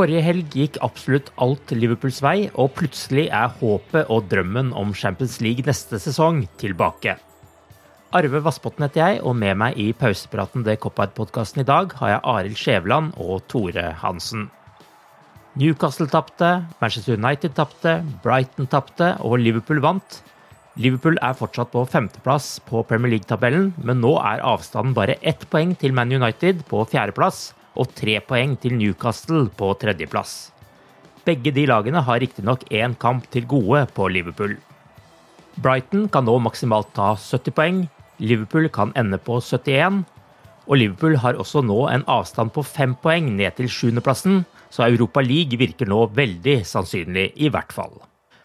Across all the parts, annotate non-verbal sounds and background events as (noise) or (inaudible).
Forrige helg gikk absolutt alt Liverpools vei, og plutselig er håpet og drømmen om Champions League neste sesong tilbake. Arve Vassbotn heter jeg, og med meg i pausepraten det Coppite-podkasten i dag har jeg Arild Skjæveland og Tore Hansen. Newcastle tapte, Manchester United tapte, Brighton tapte og Liverpool vant. Liverpool er fortsatt på femteplass på Premier League-tabellen, men nå er avstanden bare ett poeng til Man United på fjerdeplass og tre poeng til Newcastle på tredjeplass. Begge de lagene har riktignok én kamp til gode på Liverpool. Brighton kan nå maksimalt ta 70 poeng, Liverpool kan ende på 71, og Liverpool har også nå en avstand på fem poeng ned til sjuendeplassen, så Europa League virker nå veldig sannsynlig, i hvert fall.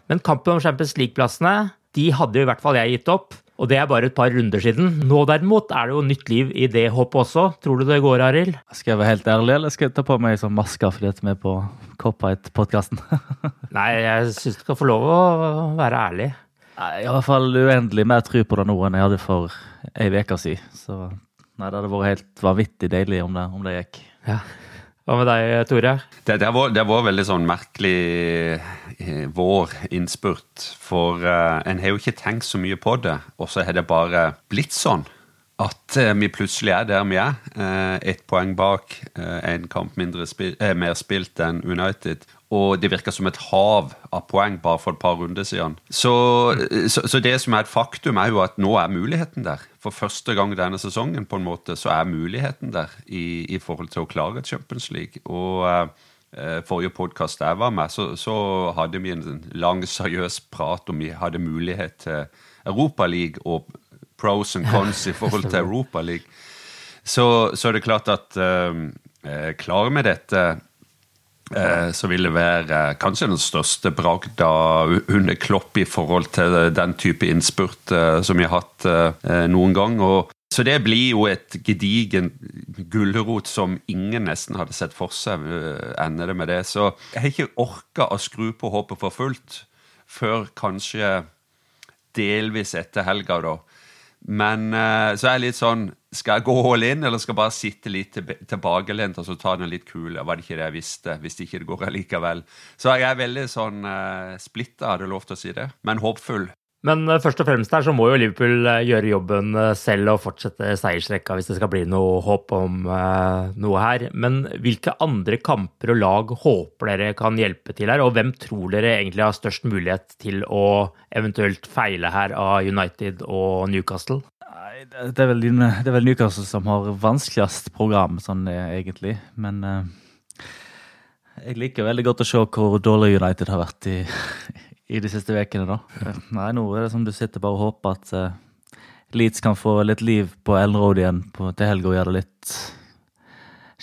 Men kampen om Champions League-plassene de hadde i hvert fall jeg gitt opp, og det er bare et par runder siden. Nå derimot er det jo nytt liv i det hoppet også. Tror du det går, Arild? Skal jeg være helt ærlig, eller skal jeg ta på meg sånn maske fordi vi er på Copite-podkasten? (laughs) Nei, jeg syns du skal få lov å være ærlig. Nei, Jeg har i hvert fall uendelig mer tro på det nå enn jeg hadde for ei uke siden. Så nei, det hadde vært helt vanvittig deilig om det, om det gikk. Ja. Hva med deg, Tore? Det, det, var, det var veldig sånn merkelig eh, vår innspurt. For uh, en har jo ikke tenkt så mye på det, og så har det bare blitt sånn. At uh, vi plutselig er der vi er. Uh, Ett poeng bak, en kamp spil, mer spilt enn United og det virker som et hav av poeng bare for et par runder siden. Så, så, så, det som er et faktum, er jo at nå er muligheten der. For første gang denne sesongen på en måte, så er muligheten der i, i forhold til å klare Champions League. Og eh, forrige podkast jeg var med, så, så, hadde vi en lang, seriøs prat om vi hadde mulighet til Europa League og pros and cons i (laughs) forhold til Europa League. Så, så er det klart at eh, eh klarer vi dette Eh, så vil det være kanskje den største bragda under Klopp i forhold til den type innspurt eh, som vi har hatt eh, noen gang. Og så det blir jo et gedigen gulrot som ingen nesten hadde sett for seg. ender det med det. Så jeg har ikke orka å skru på håpet for fullt før kanskje delvis etter helga, da. Men så er jeg litt sånn skal jeg gå all in, eller skal jeg bare sitte litt tilbakelent og så ta den litt kule? Var det ikke det jeg visste, hvis det ikke går allikevel? Så jeg er veldig sånn uh, splitta, hadde lov til å si det, men håpfull. Men uh, først og fremst her så må jo Liverpool uh, gjøre jobben uh, selv og fortsette seiersrekka hvis det skal bli noe håp om noe her. Men hvilke andre kamper og lag håper dere kan hjelpe til her, og hvem tror dere egentlig har størst mulighet til å eventuelt feile her av United og Newcastle? det er, vel, det er vel Newcastle som har vanskeligst program, sånn egentlig. Men jeg liker veldig godt å se hvor dårlig United har vært i, i de siste ukene, da. Nei, nå er det som du sitter bare og håper at uh, Leeds kan få litt liv på Elroad igjen på, til helga og gjøre det litt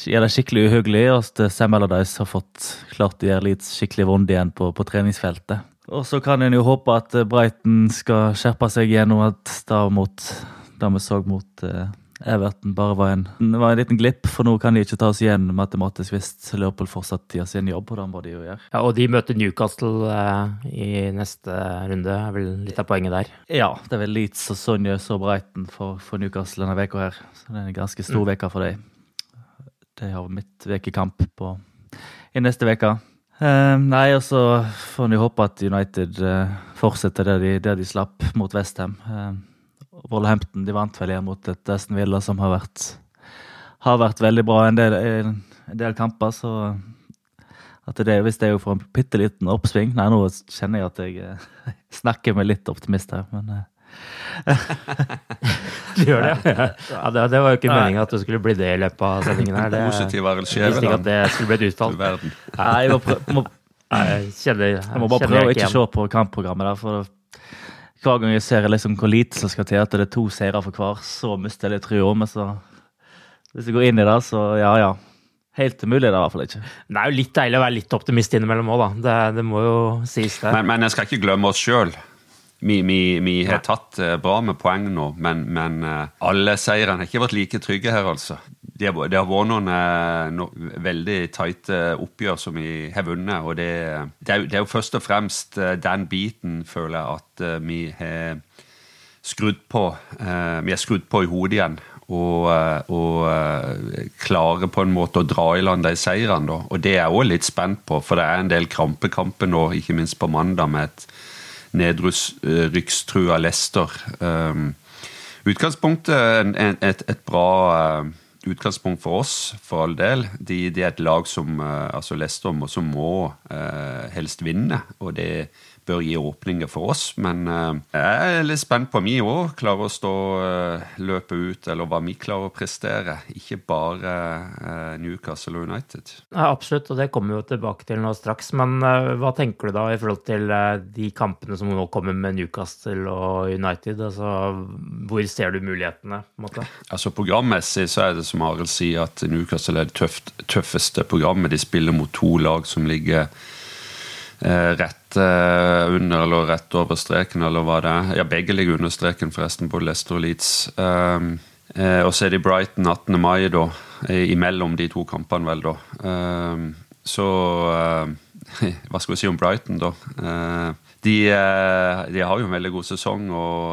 gjør det skikkelig uhyggelig. Og at Sam Allardyce har fått klart å gjøre Leeds skikkelig vond igjen på, på treningsfeltet. Og så kan en jo håpe at Breiten skal skjerpe seg gjennom at da mot det vi så mot eh, Everton bare var en, var en liten glipp, for nå kan de ikke ta oss igjen matematisk hvis Liverpool fortsatt gjør sin jobb, og det må de jo gjøre. Ja, Og de møter Newcastle eh, i neste runde, er vel litt av poenget der? Ja, det er vel Leeds og Sonjes og Breiten for, for Newcastle denne veka her. Så det er en ganske stor mm. for dem. De har midtvekekamp i neste uke. Uh, nei, og så får vi håpe at United uh, fortsetter der de, der de slapp mot Westham. Uh, Wolverhampton de vant vel igjen mot et Aston Villa som har vært, har vært veldig bra en del, en del kamper. Så at det, hvis det er jo for en bitte liten oppsving Nei, nå kjenner jeg at jeg eh, (laughs) snakker med litt optimist her, men eh. (laughs) Du gjør det? Ja, det, det var jo ikke meningen at det skulle bli det i løpet av sendingen her. Det, Positiv er vel jeg Visste ikke at det skulle bli et utfall. Nei, jeg må, prøve, må, (laughs) jeg, kjenner, jeg, må bare prøve å ikke se på kampprogrammet der. for hver gang jeg ser liksom hvor lite som skal til, at det er to seire for hver, så mister jeg litt trua. Men så Hvis jeg går inn i det, så ja, ja. Helt umulig er det i hvert fall ikke. Det er jo litt deilig å være litt optimist innimellom òg, da. Det, det, må jo sies, det. Men, men jeg skal ikke glemme oss sjøl. Vi, vi, vi, har tatt uh, bra med poeng nå, men, men uh, alle seirene har ikke vært like trygge her, altså det, har vært noen, eh, noen veldig tighte oppgjør som vi har vunnet. og det, det, er, det, er, jo først og fremst eh, den biten, føler jeg, at eh, vi har skrudd på. Vi har skrudd på i hodet igjen. Og, og klare på en måte å dra i land de seirene. Da. Og det er jeg òg litt spent på, for det er en del krampekamper nå, ikke minst på mandag, med et nedrykkstrua Leicester. Um, utgangspunktet et, et, bra utgangspunkt for oss, for all del. De, de er et lag som eh, altså Leicester som må uh, helst vinne. og det bør gi åpninger for oss. Men uh, jeg er litt spent på om vi òg klarer å stå løpet løpe ut, eller hva vi klarer å prestere. Ikke bare uh, Newcastle United. Ja, absolutt, og det kommer vi jo tilbake til nå straks. Men hva tenker du da i forhold til de kampene som nå kommer med Newcastle og United? Altså, hvor ser du mulighetene? på en måte? Altså Programmessig så er det som Arild sier, at Newcastle er det tøft, tøffeste programmet. De spiller mot to lag som ligger Eh, rett eh, under eller rett over streken, eller hva det er. Ja, begge ligger under streken, forresten, både Leicester og Leeds. Um, og så er det Brighton 18. mai, da. Imellom de to kampene, vel, da. Um, så uh, (laughs) Hva skal vi si om Brighton, da? Uh, de, de, har jo en veldig god sesong, og,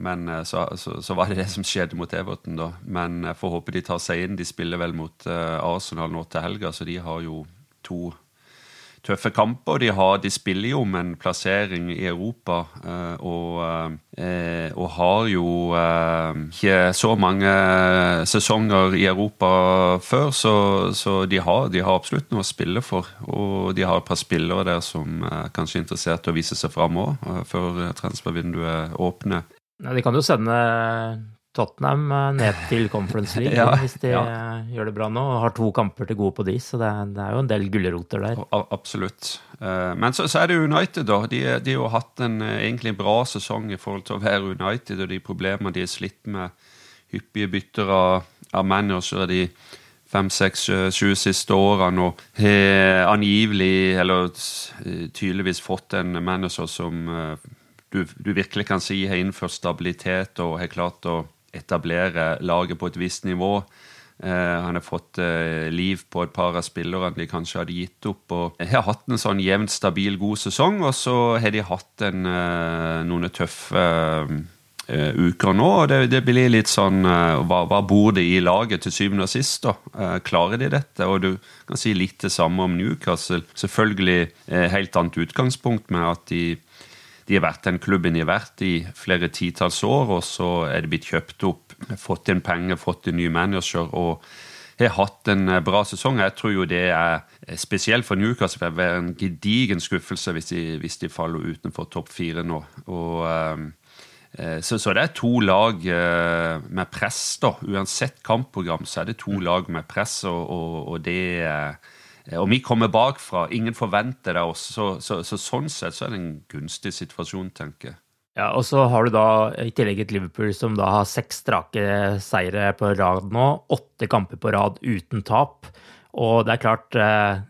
men så, så, så, var det det som skjedde mot Everton, da. Men jeg får håpe de tar seg inn. De spiller vel mot Arsenal nå til helga, så de har jo to tøffe kamper. De, har, de spiller jo med en plassering i Europa, eh, og, eh, og har jo eh, ikke så mange sesonger i Europa før, så, så de, har, de, har, absolutt noe å spille for. Og de har et par spillere der som er kanskje interessert i å vise seg fram òg, før transfervinduet åpner. De kan jo sende Tottenham eh, ned til Conference League (laughs) ja, hvis de ja. Eh, gjør det bra nå. og Har to kamper til gode på de, så det, det er jo en del gulroter der. Absolutt. Eh, men så, så, er det United, da. De, de har hatt en egentlig bra sesong i forhold til å være United, og de problemene de har slitt med, hyppige bytter av, av managere de fem, seks, sju siste årene, og har angivelig, eller tydeligvis fått en manager som du, du virkelig kan si har innført stabilitet og har klart å etablere laget på et visst nivå. Eh, han har fått eh, liv på et par av spillerne de kanskje hadde gitt opp. og Har hatt en sånn jevnt stabil, god sesong, og så har de hatt en, eh, noen tøffe uker nå. og det, det, blir litt sånn hva, hva, bor det i laget til syvende og sist? da? Klarer de dette? Og du kan si litt det samme om Newcastle. Selvfølgelig helt annet utgangspunkt med at de de har vært den klubben de har vært i flere titalls år, og så er det blitt kjøpt opp, fått inn penger, fått en ny manager og har hatt en eh, bra sesong. Jeg tror jo det er eh, spesielt for Newcastle vil være en gedigen skuffelse hvis de, hvis de faller utenfor topp fire nå. Og, eh, så, så, det er to lag med press, da. Uansett kampprogram så er det to lag med press, og, og, og det og vi kommer bakfra, ingen forventer det oss. Så, så, så, sånn sett så er det en gunstig situasjon, tenker jeg. Ja, og så har du da i tillegg et Liverpool som da har seks strake seire på rad nå. Åtte kamper på rad uten tap. Og det er klart, eh,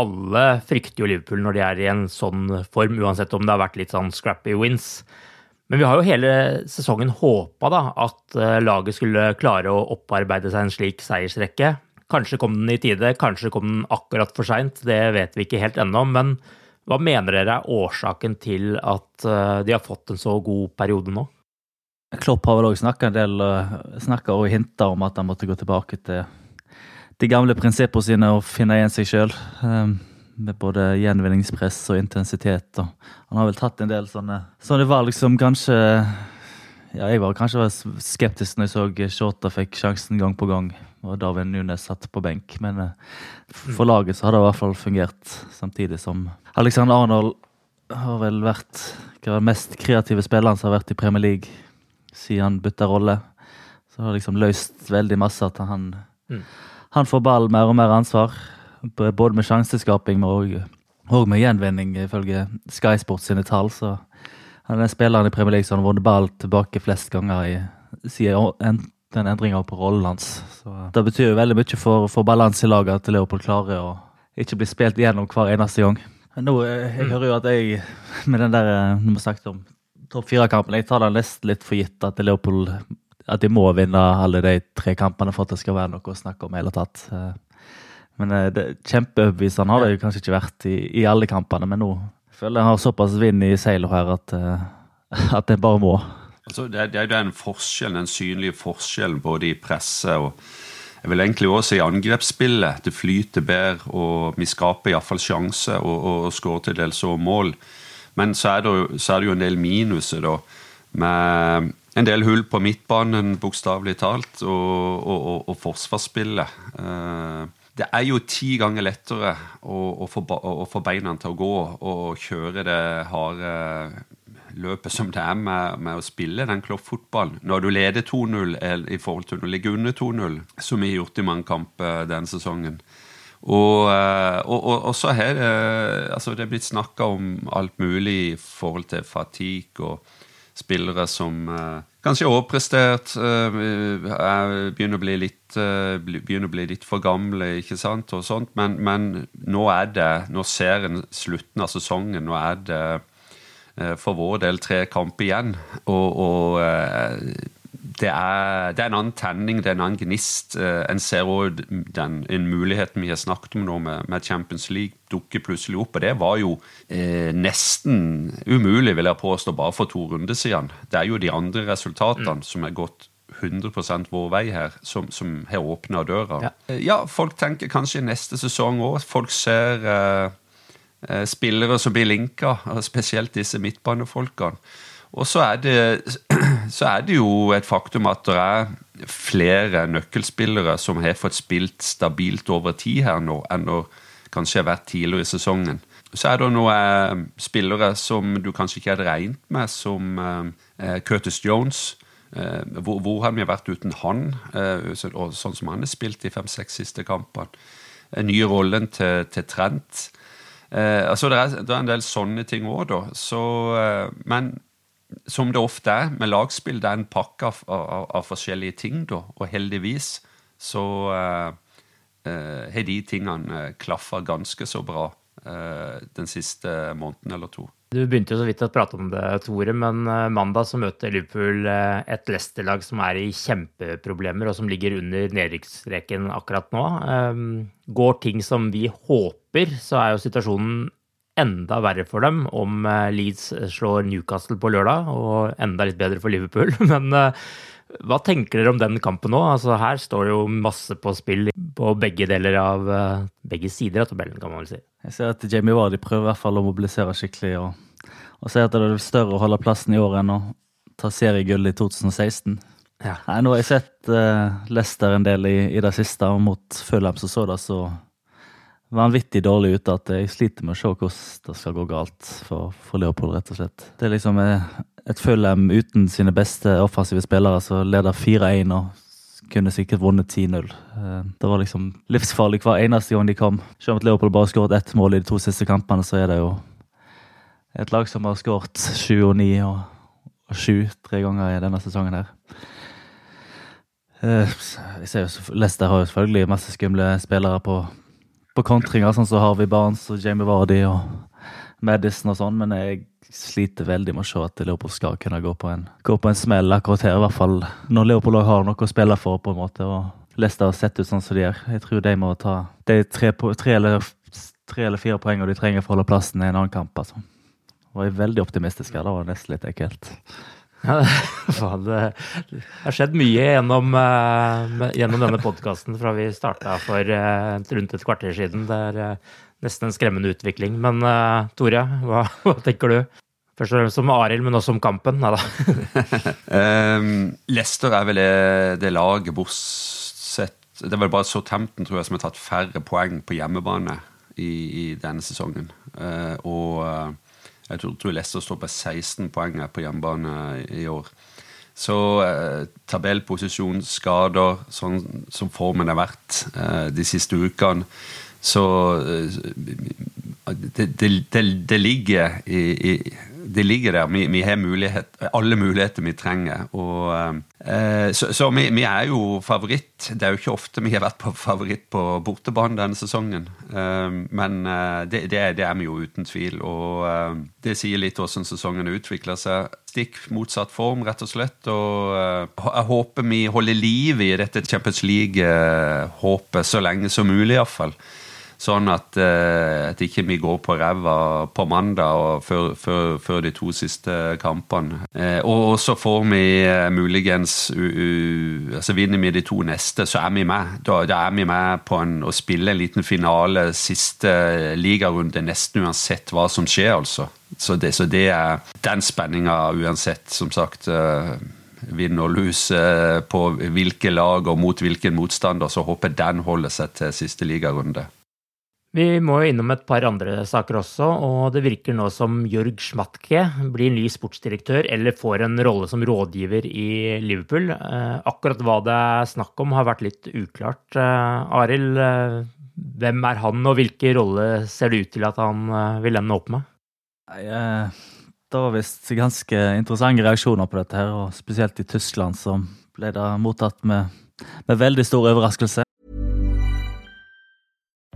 alle frykter jo Liverpool når de er i en sånn form, uansett om det har vært litt sånn scrappy wins. Men vi har jo hele sesongen håpa at eh, laget skulle klare å opparbeide seg en slik seiersrekke. Kanskje kom den i tide, kanskje kom den akkurat for seint. Det vet vi ikke helt ennå. Men hva mener dere er årsaken til at eh, de har fått en så god periode nå? Klopp har vel òg snakka en del, eh, og hinta om at han måtte gå tilbake til de gamle prinsippene sine og finne igjen seg sjøl. Um, med både gjenvinningspress og intensitet. Han har vel tatt en del sånne, sånne valg som kanskje ja, Jeg var kanskje skeptisk når jeg så Shota fikk sjansen gang på gang, og Darwin Nunes satt på benk. Men uh, for laget så har det i hvert fall fungert, samtidig som Alexander Arnold har vel vært den mest kreative spilleren som har vært i Premier League siden han bytta rolle. Så har liksom løst veldig masse at han mm han får ball mer og mer ansvar. Både med sjanseskaping og, og med gjenvinning, ifølge Sky Sports sine tall. Så han er den spilleren i Premier League som har vunnet ball tilbake flest ganger i, siden den endringa på rollen hans. Så Det betyr jo veldig mye for, for balanse i laget at Leopold klarer å ikke bli spilt igjennom hver eneste gang. Nå, eh, jeg hører jo at jeg, (laughs) med den der, eh, når vi snakket om topp fire-kampen, jeg tar det nesten litt for gitt at Leopold at de må vinne alle de tre kampene for at det skal være noe å snakke om i hele tatt. Eh, men kjempeoverbevisende har det jo kanskje ikke vært i, i, alle kampene, men nå føler jeg har såpass vind i seilet her at, (laughs) at jeg bare må. Altså, det, det er den forskjellen, den synlige forskjellen både i presse og jeg vil egentlig også i angrepsspillet. Det flyter bedre, og vi skaper iallfall sjanse og, og, og skårer til dels òg mål. Men så er, det, så er, det, jo en del minuser, da. Med en del hull på midtbanen, bokstavelig talt, og, og forsvarsspillet. Eh, det er jo ti ganger lettere å, å, få, å, få, beina til å gå og kjøre det harde løpet som det er med, med å spille den kloppfotballen. Når du leder 2-0 i forhold til å ligge under 2-0, som vi har gjort i mange kamper denne sesongen. Og, eh, og, og, og så har altså det blitt snakka om alt mulig i forhold til fatigue og spillere som kanskje er overprestert, begynner, å bli litt, å bli litt for gamle, ikke sant, og sånt. Men, men nå er det, nå ser en slutten av sesongen, nå er det for vår del tre kamper igjen. Og, og det er, det er, en annen tenning, det er en annen gnist. Eh, en ser òg en muligheten vi har snakket om nå med, med, Champions League, dukker plutselig opp. Og det var jo eh, nesten umulig, vil jeg påstå, bare for to runder siden. Det er jo de andre resultatene mm. som er gått 100% vår vei her, som, som har åpna døra. Ja. Eh, ja. folk tenker kanskje neste sesong òg. Folk ser eh, eh, spillere som blir linka, spesielt disse midtbanefolkene. Og så er, det, (clears throat) så er det jo et faktum at det er flere nøkkelspillere som har fått spilt stabilt over tid her nå, enn det kanskje har vært tidligere i sesongen. Så er det noen eh, spillere som du kanskje ikke hadde regnet med, som eh, Curtis Jones. Eh, hvor, hvor har vi vært uten han, eh, og sånn som han har spilt de fem-seks siste kampene? Den nye rollen til, til Trent. Eh, altså det er, det er, en del sånne ting òg, da. Så, eh, men som det ofte er med lagspill, det er en pakke av, av, av forskjellige ting, da. Og heldigvis så uh, har de tingene klaffa ganske så bra eh, den siste måneden eller to. Du begynte jo så vidt å prate om det, Tore, men mandag så møter Liverpool et Leicester-lag som er i kjempeproblemer, og som ligger under nedrykksstreken akkurat nå. Går ting som vi håper, så er jo situasjonen enda verre for dem om eh, Leeds slår Newcastle på lørdag, og enda litt bedre for Liverpool. (laughs) Men eh, hva tenker dere om den kampen nå? Altså, her står det jo masse på spill på begge deler av eh, begge sider av tabellen, kan man vel si. Jeg ser at Jamie Vardy prøver i hvert fall å mobilisere skikkelig, og, og ser at det er større å holde plassen i år enn å ta seriegull i 2016. Ja. Nei, nå har jeg sett uh, Leicester en del i, i det siste, og mot Fulham så så det så vanvittig dårlig ute at jeg sliter med å se hvordan det skal gå galt for, for Leopold, rett og slett. Det er liksom eh, et Fulham uten sine beste offensive spillere som leder 4-1 og kunne sikkert vunnet 10-0. Eh, det var liksom livsfarlig hver eneste gang de kom. Selv om Leopold bare skåret ett mål i de to siste kampene, så er det jo et lag som har skåret 7 og 9 og, 7 tre ganger i denne sesongen her. Uh, jeg ser jo, Leicester har jo selvfølgelig masse skumle spillere på, på kontringer, sånn som Harvey Barnes og Jamie Vardy og Madison og sånn, men jeg sliter veldig med å se at Liverpool skal kunne gå på en, gå på en smell akkurat her. I hvert fall når Liverpool har noe å spille for, på en måte. og Leicester har sett ut sånn som de gjør. Jeg tror de må ta de tre, tre, eller, tre eller fire poengene de trenger for å holde plassen i en annen kamp. altså. Og jeg veldig optimistisk her. Det var nesten litt ekkelt. (laughs) Det har skjedd mye gjennom, uh, gjennom denne podkasten fra vi starta for uh, rundt et kvarter siden. Det er uh, nesten en skremmende utvikling. Men Tore, hva, (laughs) hva, tenker du? Først og fremst som Arild, men også om kampen. Nei da. um, (laughs) Leicester er vel det laget bortsett Det er vel bare Southampton tror jeg, som har tatt færre poeng på hjemmebane i, i denne sesongen. og jeg tror, Leicester står på 16 poeng på hjemmebane i år. Så eh, tabellposisjon, skader, sånn som formen har vært eh, de siste ukene Så eh, det, det, det, det, ligger i, i det ligger der. Vi, vi, har mulighet, alle muligheter vi trenger. Og, eh, så, så vi, vi, er jo favoritt. Det er jo ikke ofte vi har vært på favoritt på bortebane denne sesongen. Eh, men eh, det, det, det, er vi jo uten tvil. Og eh, det sier litt hvordan sesongen utvikler seg. Stikk motsatt form, rett og slett. Og eh, jeg håper vi holder liv i dette Champions League-håpet så lenge som mulig, iallfall. Sånn at, uh, at ikke vi går på ræva på mandag før, før, før, de to siste kampene. Uh, og så får vi uh, muligens altså Vinner vi de to neste, så er vi med. Da, da er vi med på en, å spille en liten finale siste ligarunde, nesten uansett hva som skjer, altså. Så det, så det er den spenninga uansett, som sagt. Vinn og lus på hvilke lag og mot hvilken motstander, så håper den holder seg til siste ligarunde. Vi må jo innom et par andre saker også, og det virker nå som Jørg Schmatke blir ny sportsdirektør eller får en rolle som rådgiver i Liverpool. Eh, akkurat hva det er snakk om har vært litt uklart. Eh, Arild, eh, hvem er han, og hvilken rolle ser det ut til at han vil ende opp med? Det var visst ganske interessante reaksjoner på dette, her, og spesielt i Tyskland som ble det mottatt med, med veldig stor overraskelse.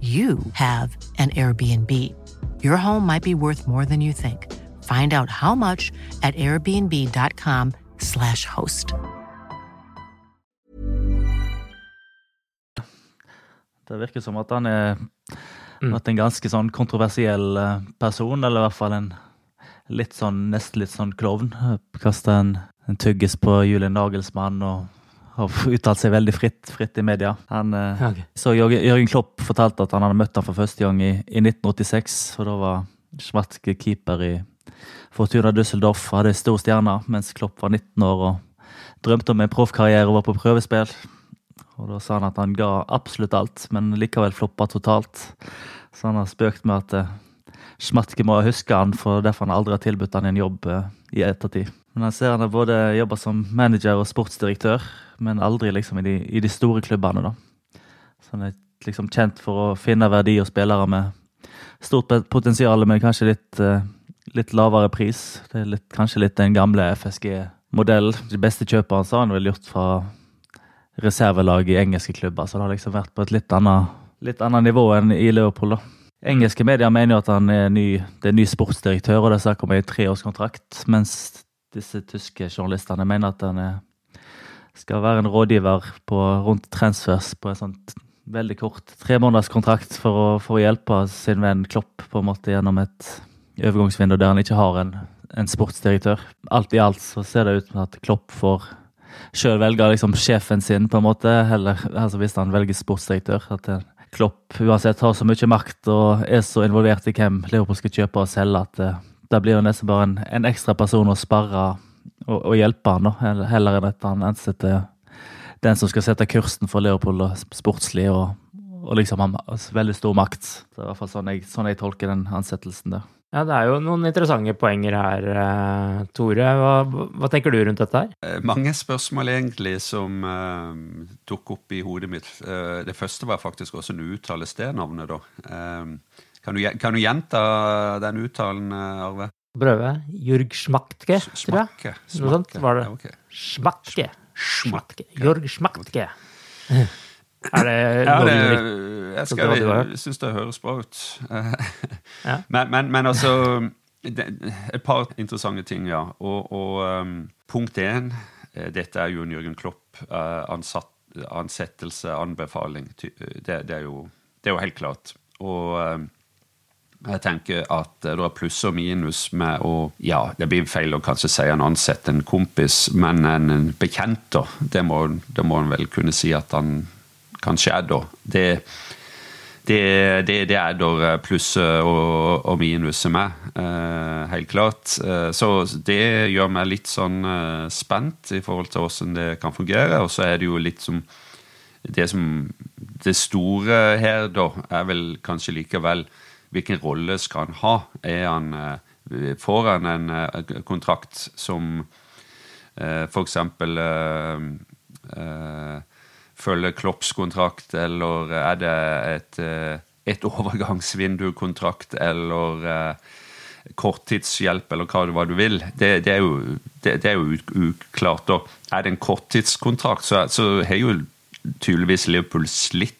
you have an Airbnb. Your home might be worth more than you think. Find out how much at airbnb.com/slash host. Det virker som at han er vært en ganske sånn kontroversiell eh, person, eller i hvert fall en litt sånn, nesten litt sånn klovn. Kasta en, en tyggis på Julian Nagelsmann og har (laughs) uttalt seg veldig fritt, fritt i media. Han, eh, Ok. Så Jørgen, Klopp fortalte at han hadde møtt ham for første gang i, i 1986. og Da var Schmatke keeper i Fortuna Düsseldorf og hadde stor stjerne, mens Klopp var 19 år og drømte om en proffkarriere og var på prøvespill. Og Da sa han at han ga absolutt alt, men likevel floppa totalt. Så han har spøkt med at eh, Schmatke må huske han, for derfor han aldri har tilbudt han en jobb eh, i ettertid. Men han ser han har både jobba som manager og sportsdirektør, men aldri liksom i de, i de store klubbene. da. Så han er liksom kjent for å finne verdi og spillere med stort potensial, men kanskje litt, eh, litt lavere pris. Det er litt, kanskje litt den gamle FSG-modellen. De beste kjøperne sa han vel gjort fra reservelag i engelske klubber, så det har liksom vært på et litt annet, litt annet nivå enn i Liverpool. da. Engelske medier mener jo at han er ny, det er ny sportsdirektør, og det er snakk om en treårskontrakt, mens disse tyske journalistene mener at han er, skal være en rådgiver på, rundt transfers på en sånn veldig kort tremånederskontrakt for for å hjelpe sin venn Klopp på en måte gjennom et overgangsvindu der han ikke har en, en sportsdirektør. Alt i alt så ser det ut som at Klopp får sjøl velge liksom sjefen sin, på en måte, heller altså hvis han velger sportsdirektør. at det, Klopp uansett har så mye makt og er så involvert i hvem Liverpool skal kjøpe og selge, at det, det blir jo nesten bare en, en ekstra person å sparre og, og hjelpe han, da, heller- enn at han ansetter den som skal sette kursen for Leopold og sportslig og, og liksom har altså, veldig stor makt. Det er i hvert fall sånn jeg, sånn jeg tolker den ansettelsen der. Ja, det er jo noen interessante poenger her, eh, Tore. Hva, hva tenker du rundt dette her? Eh, Mange spørsmål egentlig som uh, tok opp i hodet mitt. Eh, det første var faktisk hvordan en uttale stednavnet, da. Eh, kan, du, kan du gjenta den uttalen, eh, Arve? Prøve. Jørg Schmaktke, tror jeg. Noe sånt var det. Ja, okay. Schmaktke. Schmachtke. Jørg Schmaktke. Er det (laughs) Ja, noe det, jeg, skal, det jeg, hørt? syns det høres bra ut. (laughs) Eh, men, men, men altså Et par interessante ting, ja. Og, og um, punkt én eh, Dette er jo en Jørgen Klopp eh, anbefaling. Det, det, er jo, det er jo helt klart. Og um, jeg tenker at det er pluss og minus med å Ja, det blir feil å kanskje si en ansatt, en kompis, men en, en bekjent, da. Det må, det må han vel kunne si at han kanskje er, da. Det, det, det, er da plusset og, og minuset med, eh, helt klart. Eh, så det gjør meg litt sånn eh, spent i forhold til hvordan det kan fungere. Og så er det jo litt som det som Det store her, da, er vel kanskje likevel hvilken rolle skal han ha? Er han, eh, får han en eh, kontrakt som eh, eksempel eh, følger Klopps kontrakt, eller er det et, et (laughs) overgangsvindukontrakt, eller korttidshjelp, eller hva det du vil. Det, det er jo, det, det er jo uklart. Og Er det en korttidskontrakt, så, så har jo tydeligvis Liverpool slitt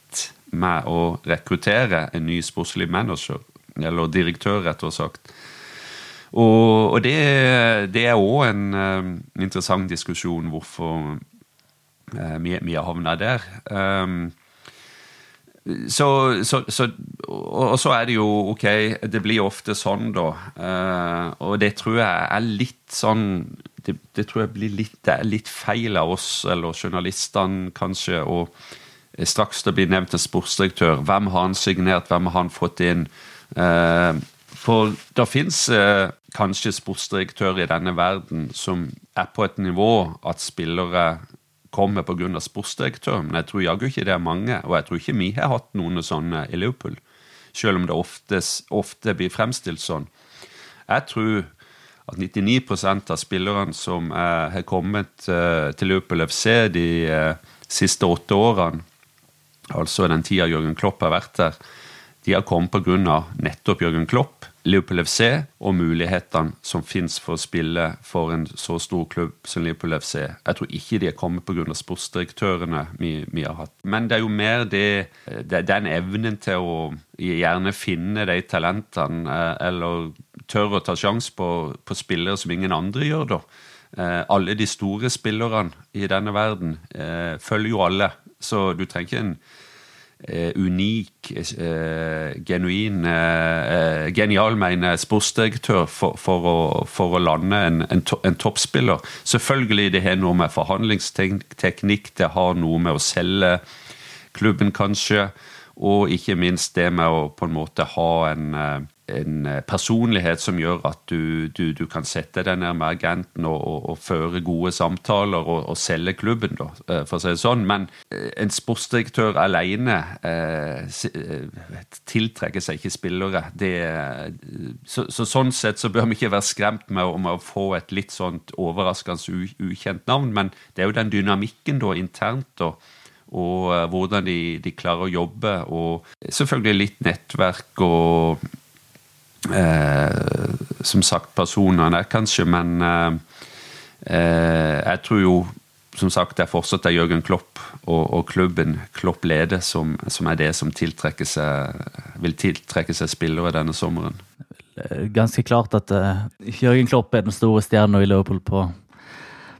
med å rekruttere en ny sportslig manager, eller direktør, rett og sagt. Og, og det, det er òg en um, interessant diskusjon hvorfor uh, vi, har havna der. Um, så, så, så, og, så er det jo ok, det blir ofte sånn, da. Uh, og det tror jeg er litt sånn Det, det tror jeg blir litt, det er litt feil av oss, eller journalistene kanskje, og straks det blir nevnt en sportsdirektør. Hvem har han signert, hvem har han fått inn? Eh, for det fins eh, kanskje sportsdirektører i denne verden som er på et nivå at spillere kommer pga. sportsdirektør, men jeg tror jaggu ikke det er mange. Og jeg tror ikke vi har hatt noen sånne i Liverpool, selv om det ofte, ofte blir fremstilt sånn. Jeg tror at 99% av spillerne som eh, har kommet eh, til Liverpool FC de eh, siste åtte årene, altså den tida Jørgen Klopp har vært der, de har kommet pga. nettopp Jørgen Klopp. Liverpool FC og mulighetene som fins for å spille for en så stor klubb som Liverpool FC. Jeg tror ikke de har kommet pga. sportsdirektørene vi, vi, har hatt. Men det er jo mer det, det den evnen til å gjerne finne de talentene, eh, eller tørre å ta sjanse på, på, spillere som ingen andre gjør, da. Eh, alle de store spillerne i denne verden eh, følger jo alle, så du trenger ikke en unik, eh, genuin, eh, genial, mener sportsdirektør for, for, å, for, å, lande en, en, to, en, toppspiller. Selvfølgelig det har noe med forhandlingsteknikk, det har noe med å selge klubben, kanskje. Og ikke minst det med å på en måte ha en en eh, personlighet som gjør at du, du, du kan sette deg ned med agenten og, og, og føre gode samtaler og, og, selge klubben, da, eh, for å si det sånn. Men eh, en sportsdirektør alene eh, tiltrekker seg ikke spillere. Det, så, så, sånn sett så bør vi ikke være skremt med, med å få et litt sånt overraskende ukjent navn, men det er jo den dynamikken da internt. da, og hvordan de, de, klarer å jobbe. Og selvfølgelig litt nettverk og Eh, som sagt personene, kanskje, men eh, eh, jeg tror jo som sagt det er fortsatt det er Jørgen Klopp og, og klubben Klopp leder som, som, er det som tiltrekker seg, vil tiltrekke seg spillere denne sommeren. Ganske klart at uh, Jørgen Klopp er den store stjerna i Liverpool på,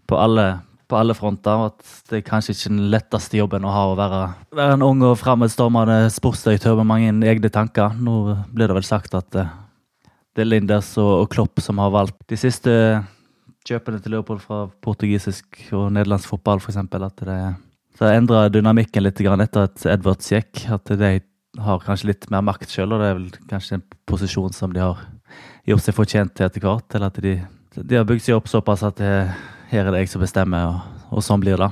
på, alle, på alle fronter. At det er kanskje ikke den letteste jobben å ha å være, være en ung og fremadstormende sportsdirektør med mange egne tanker. Nå blir det vel sagt at det er Linders og, Klopp som har valgt de siste kjøpene til Liverpool fra portugisisk og nederlandsk fotball, f.eks. At det, det endra dynamikken litt etter at Edwards gikk. At de har kanskje litt mer makt sjøl, og det er vel kanskje en posisjon som de har gjort seg fortjent til etter hvert. Eller at de, de har bygd seg opp såpass at det, her er det jeg som bestemmer, og, og, sånn blir det.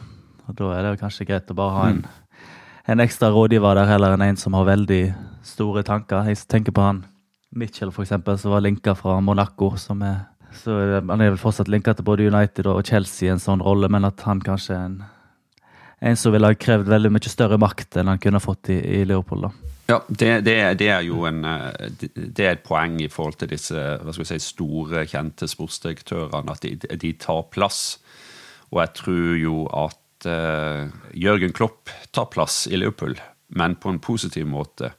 Og Da er det kanskje greit å bare ha en, en ekstra rådgiver der heller enn en som har veldig store tanker. Jeg tenker på han Mitchell, for eksempel, som var linka fra Monaco. som er så Han er vel fortsatt linka til både United og Chelsea i en sånn rolle, men at han kanskje er en, en som ville ha krevd veldig mye større makt enn han kunne fått i, i Leopold. da. Ja, det, det, det, er jo en, eh, det er et poeng i forhold til disse si, store, kjente sportsdirektørene, at de, de tar plass. Og jeg tror jo at uh, Jørgen Klopp tar plass i Liverpool, men på en positiv måte.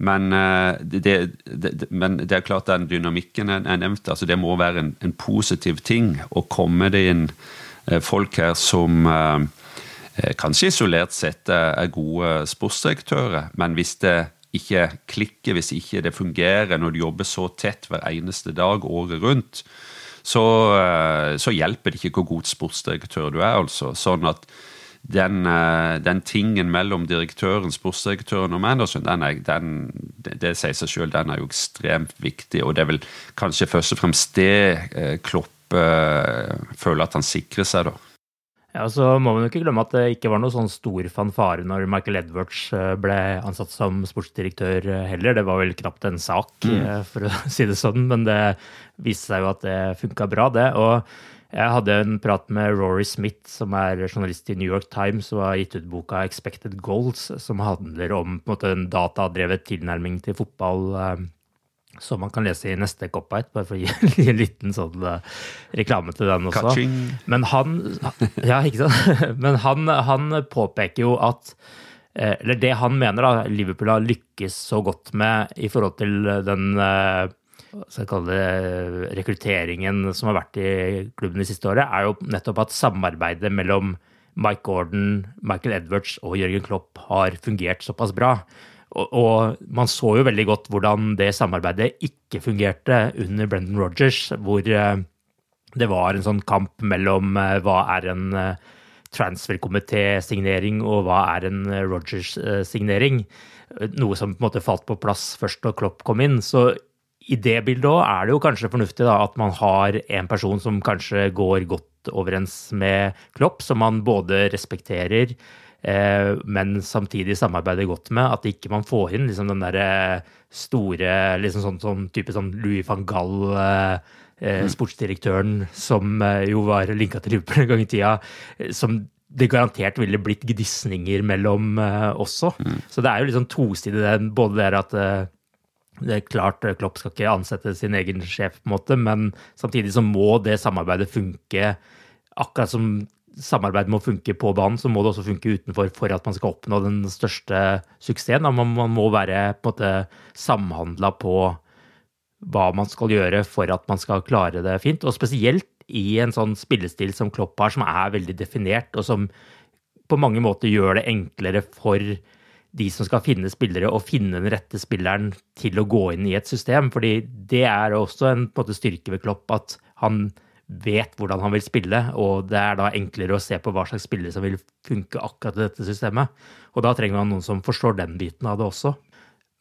Men, eh, det, det, men det, er klart den dynamikken jeg nevnte, altså det må være en, en positiv ting å komme det inn eh, folk her som eh, kanskje isolert sett er gode sportsdirektører, men hvis det ikke klikker, hvis ikke det fungerer når du jobber så tett hver eneste dag året rundt, så, så hjelper det ikke hvor god sportsdirektør du er. altså. Sånn at den, eh, den, tingen mellom direktøren, sportsdirektøren og manageren, den er, den, det, sier seg selv, den er jo ekstremt viktig. Og det er vel kanskje først og fremst det eh, Klopp øh, føler at han sikrer seg, da. Ja, så må man jo ikke glemme at det ikke var noe sånn stor fanfare når Michael Edwards ble ansatt som sportsdirektør heller. Det var vel knapt en sak, mm. for å (laughs) si det sånn, men det viste seg jo at det funka bra, det. og jeg hadde en prat med Rory Smith, som er journalist i New York Times og har gitt ut boka 'Expected Goals', som handler om en, en datadrevet tilnærming til fotball. Eh, som man kan lese i neste Cop-Out, bare for å gi (laughs) en liten sånn uh, reklame til den også. Men han Ja? (laughs) Men han, han påpeker jo at eh, Eller det han mener da, Liverpool har lykkes så godt med i forhold til den skal kalle det, rekrutteringen som har vært i klubben de siste året, er jo nettopp at samarbeidet mellom Mike Gordon, Michael Edwards og Jørgen Klopp har fungert såpass bra. Og, og, man så jo veldig godt hvordan det samarbeidet ikke fungerte under Brendan Rogers, hvor eh, det var en sånn kamp mellom eh, hva er en eh, transferkomité-signering og hva er en Rogers-signering. Noe som på en måte falt på plass først da Klopp kom inn. Så i det bildet òg er det jo kanskje fornuftig da, at man har en person som kanskje går godt overens med Klopp, som man både respekterer, eh, men samtidig samarbeider godt med. At ikke man får inn liksom den derre store liksom sånn, sånn type sånn Louis van Gaal eh, eh mm. sportsdirektøren som eh, jo var linka til Liverpool en gang i tida, eh, som det garantert ville blitt gnisninger mellom også. Mm. Så det er jo litt sånn tosidig, både det at det er klart Klopp skal ikke ansette sin egen sjef, på en måte, men samtidig så må det samarbeidet funke akkurat som samarbeid må funke på banen, så må det også funke utenfor for at man skal oppnå den største suksessen. Man, man må være på en måte samhandla på hva man skal gjøre for at man skal klare det fint. Og spesielt i en sånn spillestil som Klopp har, som er veldig definert, og som på mange måter gjør det enklere for de som skal finne spillere, og finne den rette spilleren til å gå inn i et system. Fordi det er også en, en måte, styrke ved Klopp at han vet hvordan han vil spille, og det er da enklere å se på hva slags spillere som vil funke akkurat i dette systemet. Og da trenger man noen som forstår den biten av det også.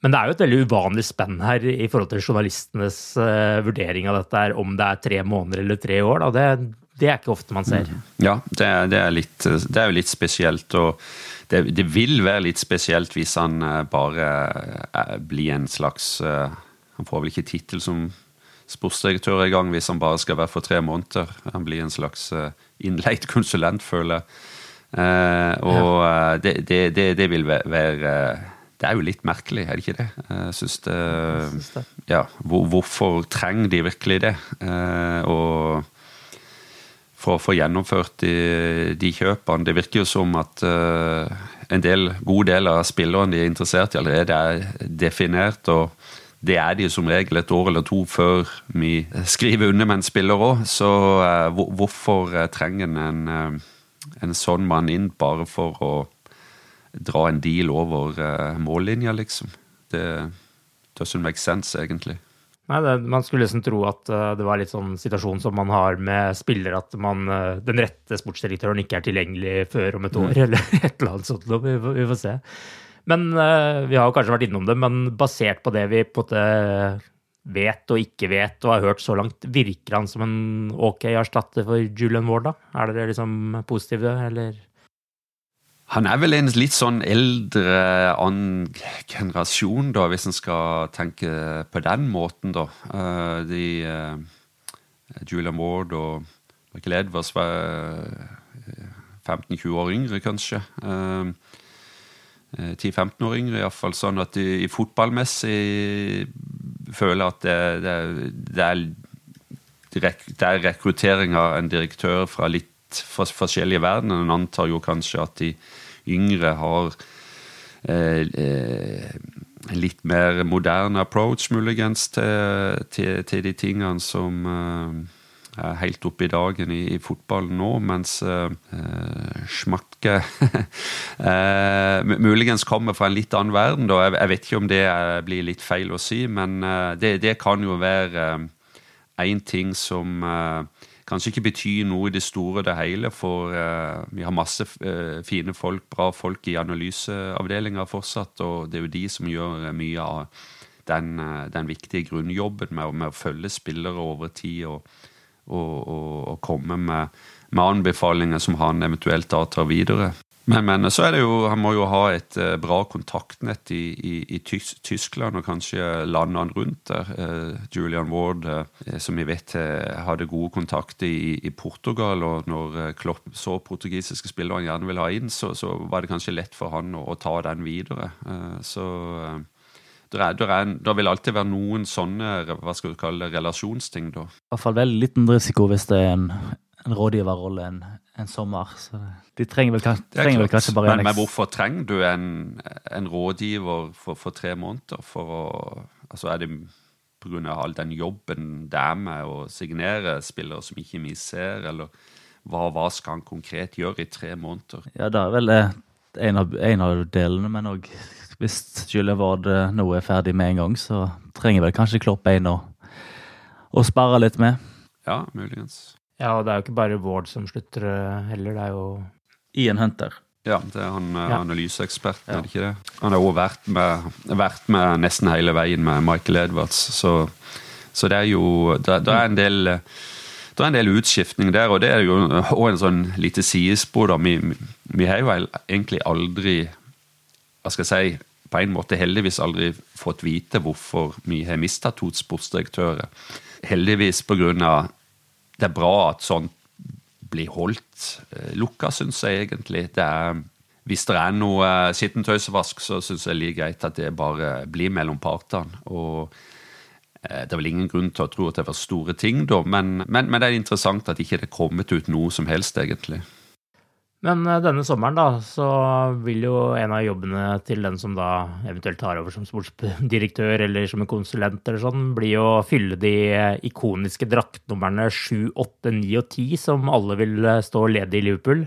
Men det er jo et veldig uvanlig spenn her i forhold til journalistenes uh, vurdering av dette, om det er tre måneder eller tre år. Da. Det, det er ikke ofte man ser. Mm. Ja, det er, det er, litt, det er jo litt spesielt. og det, det, vil være litt spesielt hvis han uh, bare uh, blir en slags Han får vel ikke tittel som sportsdirektør i gang hvis han bare skal være for tre måneder. Han blir en slags innleid konsulent, føler jeg. Og det, det, det, det, vil være Det er jo litt merkelig, er det ikke det? Jeg synes det, ja, Hvorfor trenger de virkelig det? og for å få gjennomført de, de, kjøpene. Det virker jo som at en del, god del av spillerne de er interessert i allerede, er definert. og det er de som regel et år eller to før vi skriver under med en spiller òg. Så uh, hvorfor uh, trenger en en, en sånn mann inn bare for å dra en deal over mållinja, liksom? Det doesn't make sense, egentlig. Nei, det, Man skulle liksom tro at det var litt sånn situasjon som man har med spillere, at man, den rette sportsdirektøren ikke er tilgjengelig før om et år, mm. (laughs) eller et eller annet sånt. Vi, vi får se. Men uh, vi har kanskje vært innom det, men basert på det vi på en vet og ikke vet og har hørt så langt, virker han som en ok erstatter for Julian Ward, da? Er dere liksom positive, eller? Han er vel en litt sånn eldre annen generasjon, da, hvis en skal tenke på den måten, da. Uh, de Julia Julian Ward og Michael Edwards var 15-20 år yngre, kanskje. Uh, 10-15 år yngre, iallfall. Sånn at de i fotballmessig føler at det, det, det, er, det er rekruttering av en direktør fra litt forskjellige verdener. En antar jo kanskje at de yngre har eh, eh, litt mer moderne approach, muligens, til, til, til de tingene som eh, er helt oppe i dagen i, i fotballen nå, mens uh, Schmakke uh, (laughs) muligens kommer fra en litt annen verden. Da. Jeg, jeg, vet ikke om det blir litt feil å si, men det, det, kan jo være én ting som kanskje ikke betyr noe i det store og det hele, for vi har masse fine folk, bra folk i analyseavdelinga fortsatt, og det er jo de som gjør mye av den, den viktige grunnjobben med, med, å følge spillere over tid. og og, og, og komme med, med, anbefalinger som han eventuelt da tar videre. Men, men, så er det jo, han må jo ha et uh, bra kontaktnett i, i, i Tyskland og kanskje landene rundt der. Uh, Julian Ward, uh, som vi vet hadde gode kontakter i, i, Portugal, og når Klopp så portugisiske spillere han gjerne ville ha inn, så, så, var det kanskje lett for han å, å ta den videre. så det, vil alltid være noen sånne hva skal du kalle det, relasjonsting. da. I hvert fall veldig liten risiko hvis det er en, en rådgiverrolle en, en, sommer. så De trenger vel, trenger vel kanskje bare en en Men hvorfor trenger du en, en rådgiver for, for, tre måneder? For å, altså Er det pga. all den jobben det er med å signere spillere som ikke vi ser, eller hva, hva skal han konkret gjøre i tre måneder? Ja, det er vel en av, en av delene, men òg hvis Gyllevard eh, nå er ferdig med en gang, så trenger vel kanskje Klopp en å, å spare litt med. Ja, muligens. Ja, og det er jo ikke bare Ward som slutter eh, heller, det er jo Ian Hunter. Ja, det er han eh, ja. analyseeksperten, ja. er det ikke det? Han har òg vært, vært, med nesten hele veien med Michael Edwards, så, så det er jo Det, det er en del det er en del utskiftning der, og det er jo òg en sånn lite sidespor. Vi, vi har jo egentlig aldri hva skal jeg si, på en måte heldigvis aldri fått vite hvorfor vi har mista to sportsdirektører. Heldigvis pga. Det er bra at sånt blir holdt eh, lukka, syns jeg egentlig. Det er hvis det er noe uh, skittentøysvask, så syns jeg like greit at det bare blir mellom partene. Og uh, det er vel ingen grunn til å tro at det var store ting, da, men, men, men det er interessant at ikke det er kommet ut noe som helst, egentlig. Men eh, denne sommeren da, så vil jo en av jobbene til den som da eventuelt tar over som sportsdirektør eller som en konsulent eller sånn, bli å fylle de ikoniske draktnumrene 7, 8, 9 og 10 som alle vil eh, stå ledig i Liverpool.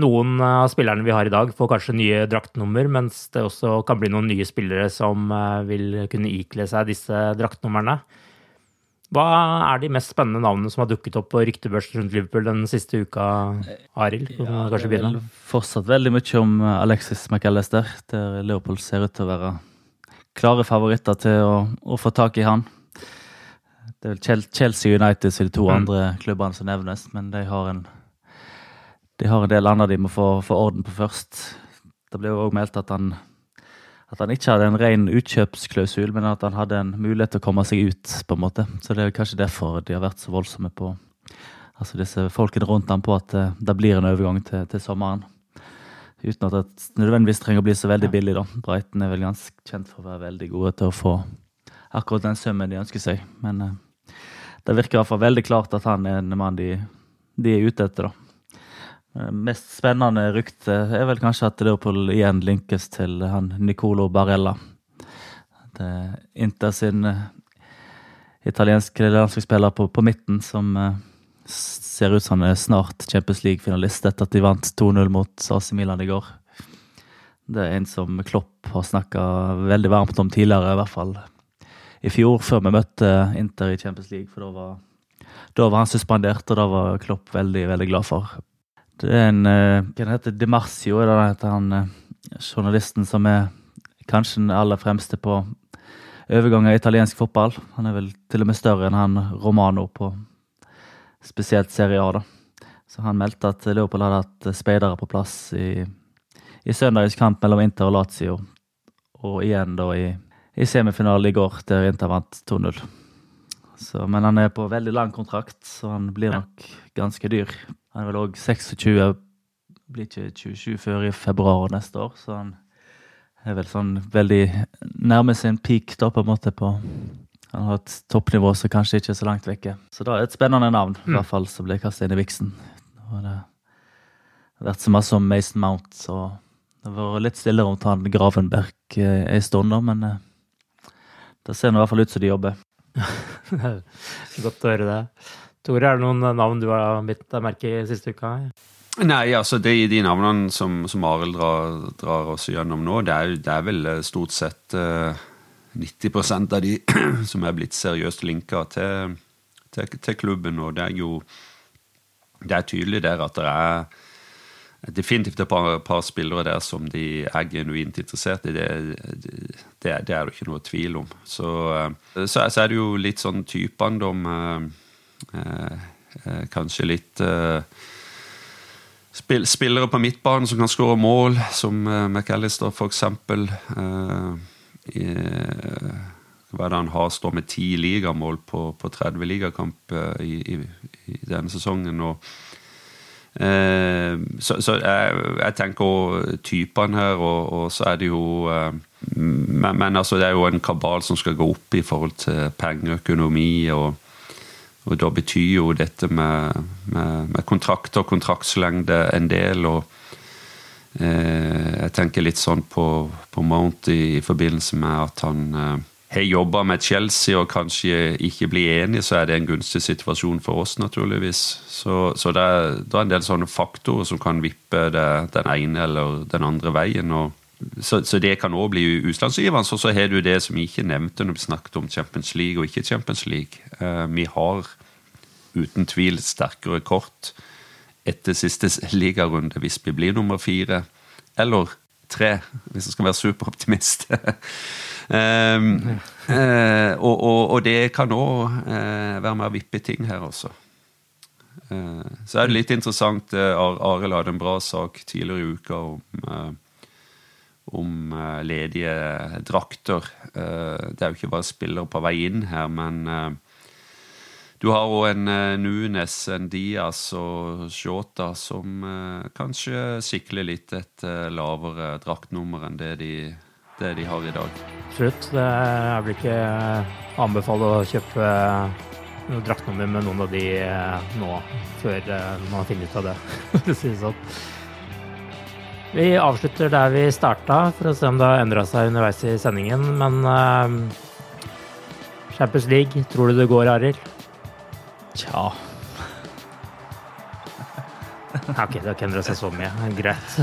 Noen av spillerne vi har i dag, får kanskje nye draktnummer, mens det også kan bli noen nye spillere som eh, vil kunne ikle seg disse draktnumrene. Hva er de mest spennende navnene som har dukket opp på ryktebørsen rundt Liverpool den siste uka, Arild? Ja, det er vel Fortsatt veldig mye om Alexis McAllister, der Leopold ser ut til å være klare favoritter til å, å få tak i han. Det er vel Chelsea United som er de to mm. andre klubbene som nevnes, men de har en, de har en del andre de må få, få orden på først. Det ble jo òg meldt at han at han ikke hadde en ren utkjøpsklausul, men at han hadde en mulighet til å komme seg ut. på en måte. Så det er kanskje derfor de har vært så voldsomme på altså disse folkene rundt ham på at uh, det blir en overgang til, til, sommeren. Uten at det nødvendigvis trenger å bli så veldig billig. da. Brighton er vel ganske kjent for å være veldig gode til å få akkurat den summen de ønsker seg. Men uh, det virker i hvert fall veldig klart at han er en mann de, de er ute etter. da. Eh, mest spennende rykte er vel kanskje at Leopold igjen linkes til han Nicolo Barella. Det er Inter sin uh, italienske landslagsspiller på, på, midten som ser ut som han er snart Champions League-finalist etter at de vant 2-0 mot AC Milan i går. Det er en som Klopp har snakka veldig varmt om tidligere, i hvert fall i fjor, før vi møtte Inter i Champions League. For da var, da var han suspendert, og da var Klopp veldig, veldig glad for. Det er en uh, Hva heter Di Marcio, er det heter han uh, journalisten som er kanskje den aller fremste på overgang av italiensk fotball. Han er vel til og med større enn han Romano på spesielt Serie A. da. Så han meldte at Leopold hadde hatt speidere på plass i, i søndagens kamp mellom Inter og Lazio, og igjen da i, i semifinalen i går, der Inter vant 2-0. Men han er på veldig lang kontrakt, så han blir nok ganske dyr. Han er vel òg 26, blir ikke 27 før i februar neste år, så han er vel sånn veldig nærme sin peak, da, på en måte, på Han har et toppnivå som kanskje ikke er så langt vekke. Så da er et spennende navn, i mm. hvert fall, som blir kastet inn i viksen. Og det har vært så masse om Mason Mount, så det har vært litt stille rundt han Gravenberg eh, en stund, da, men eh, det ser i hvert fall ut som de jobber. (laughs) Godt å høre det. Tore, er det noen navn du har bitt deg merke i siste uka? Nei, altså de, de navnene som, som Arild drar, drar, oss gjennom nå, det er, det er vel eh, stort sett uh, eh, 90% av de (clears throat) som er blitt seriøst linka til, til, til, klubben. Og det er jo det er tydelig der at det er definitivt et par, par spillere der som de er genuint interessert i. Det, det, det er det ikke noe tvil om. Så, uh, så, så, er det jo litt sånn typene, de Eh, eh, kanskje litt eh, spillere på midtbanen som kan skåre mål, som McAllister f.eks. Hva er det han har? Står med ti ligamål på, på 30 ligakamp i, i, i, denne sesongen. og Eh, så, så jeg, jeg, tenker typene her, og, og, så er det jo eh, men, men, altså, det er jo en kabal som skal gå opp i forhold til pengeøkonomi og og da betyr jo dette med, med, med kontrakter og kontraktslengde en del. og eh, Jeg tenker litt sånn på, på Mount i, i, forbindelse med at han eh, har jobba med Chelsea og kanskje ikke blir enig, så er det en gunstig situasjon for oss, naturligvis. Så, så det, er, det, er, en del sånne faktorer som kan vippe det, den ene eller den andre veien. og så, så, det kan òg bli utslagsgivende. Så, så har du det som vi ikke nevnte når vi snakket om Champions League og ikke Champions League. Uh, vi har uten tvil sterkere kort etter siste ligarunde hvis vi blir nummer fire. Eller tre, hvis jeg skal være superoptimist. (laughs) um, uh, og, og, og, det kan òg uh, være med å vippe ting her også. så er det litt interessant. Arild hadde en bra sak tidligere i uka om om uh, ledige drakter. Uh, det er jo ikke bare spillere på vei inn her, men uh, Du har òg en Nunes, en Diaz og Shota som kanskje sikler litt et lavere draktnummer enn det de, det de, har i dag. Absolutt. Jeg vil ikke anbefale å kjøpe draktnummer med noen av de nå, før man har funnet ut av det, (laughs) det sånn. Vi avslutter der vi starta, for å se om det har endra seg underveis i sendingen. Men Champions League, tror du det går, Arild? Tja (laughs) Ok, det har ikke endra seg så mye. Greit.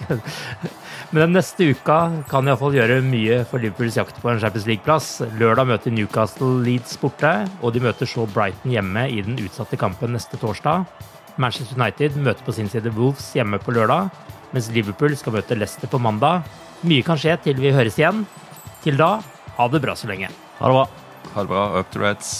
(laughs) Men den neste uka kan iallfall gjøre mye for Liverpools jakt på en Champions League-plass. Lørdag møter Newcastle Leeds borte, og de møter så Brighton hjemme i den utsatte kampen neste torsdag. Manchester United møter på sin side Wolves hjemme på lørdag, mens Liverpool skal møte Leicester på mandag. Mye kan skje til vi høres igjen. Til da, ha det bra så lenge. Ha det bra. Ha det bra. Up to Reds.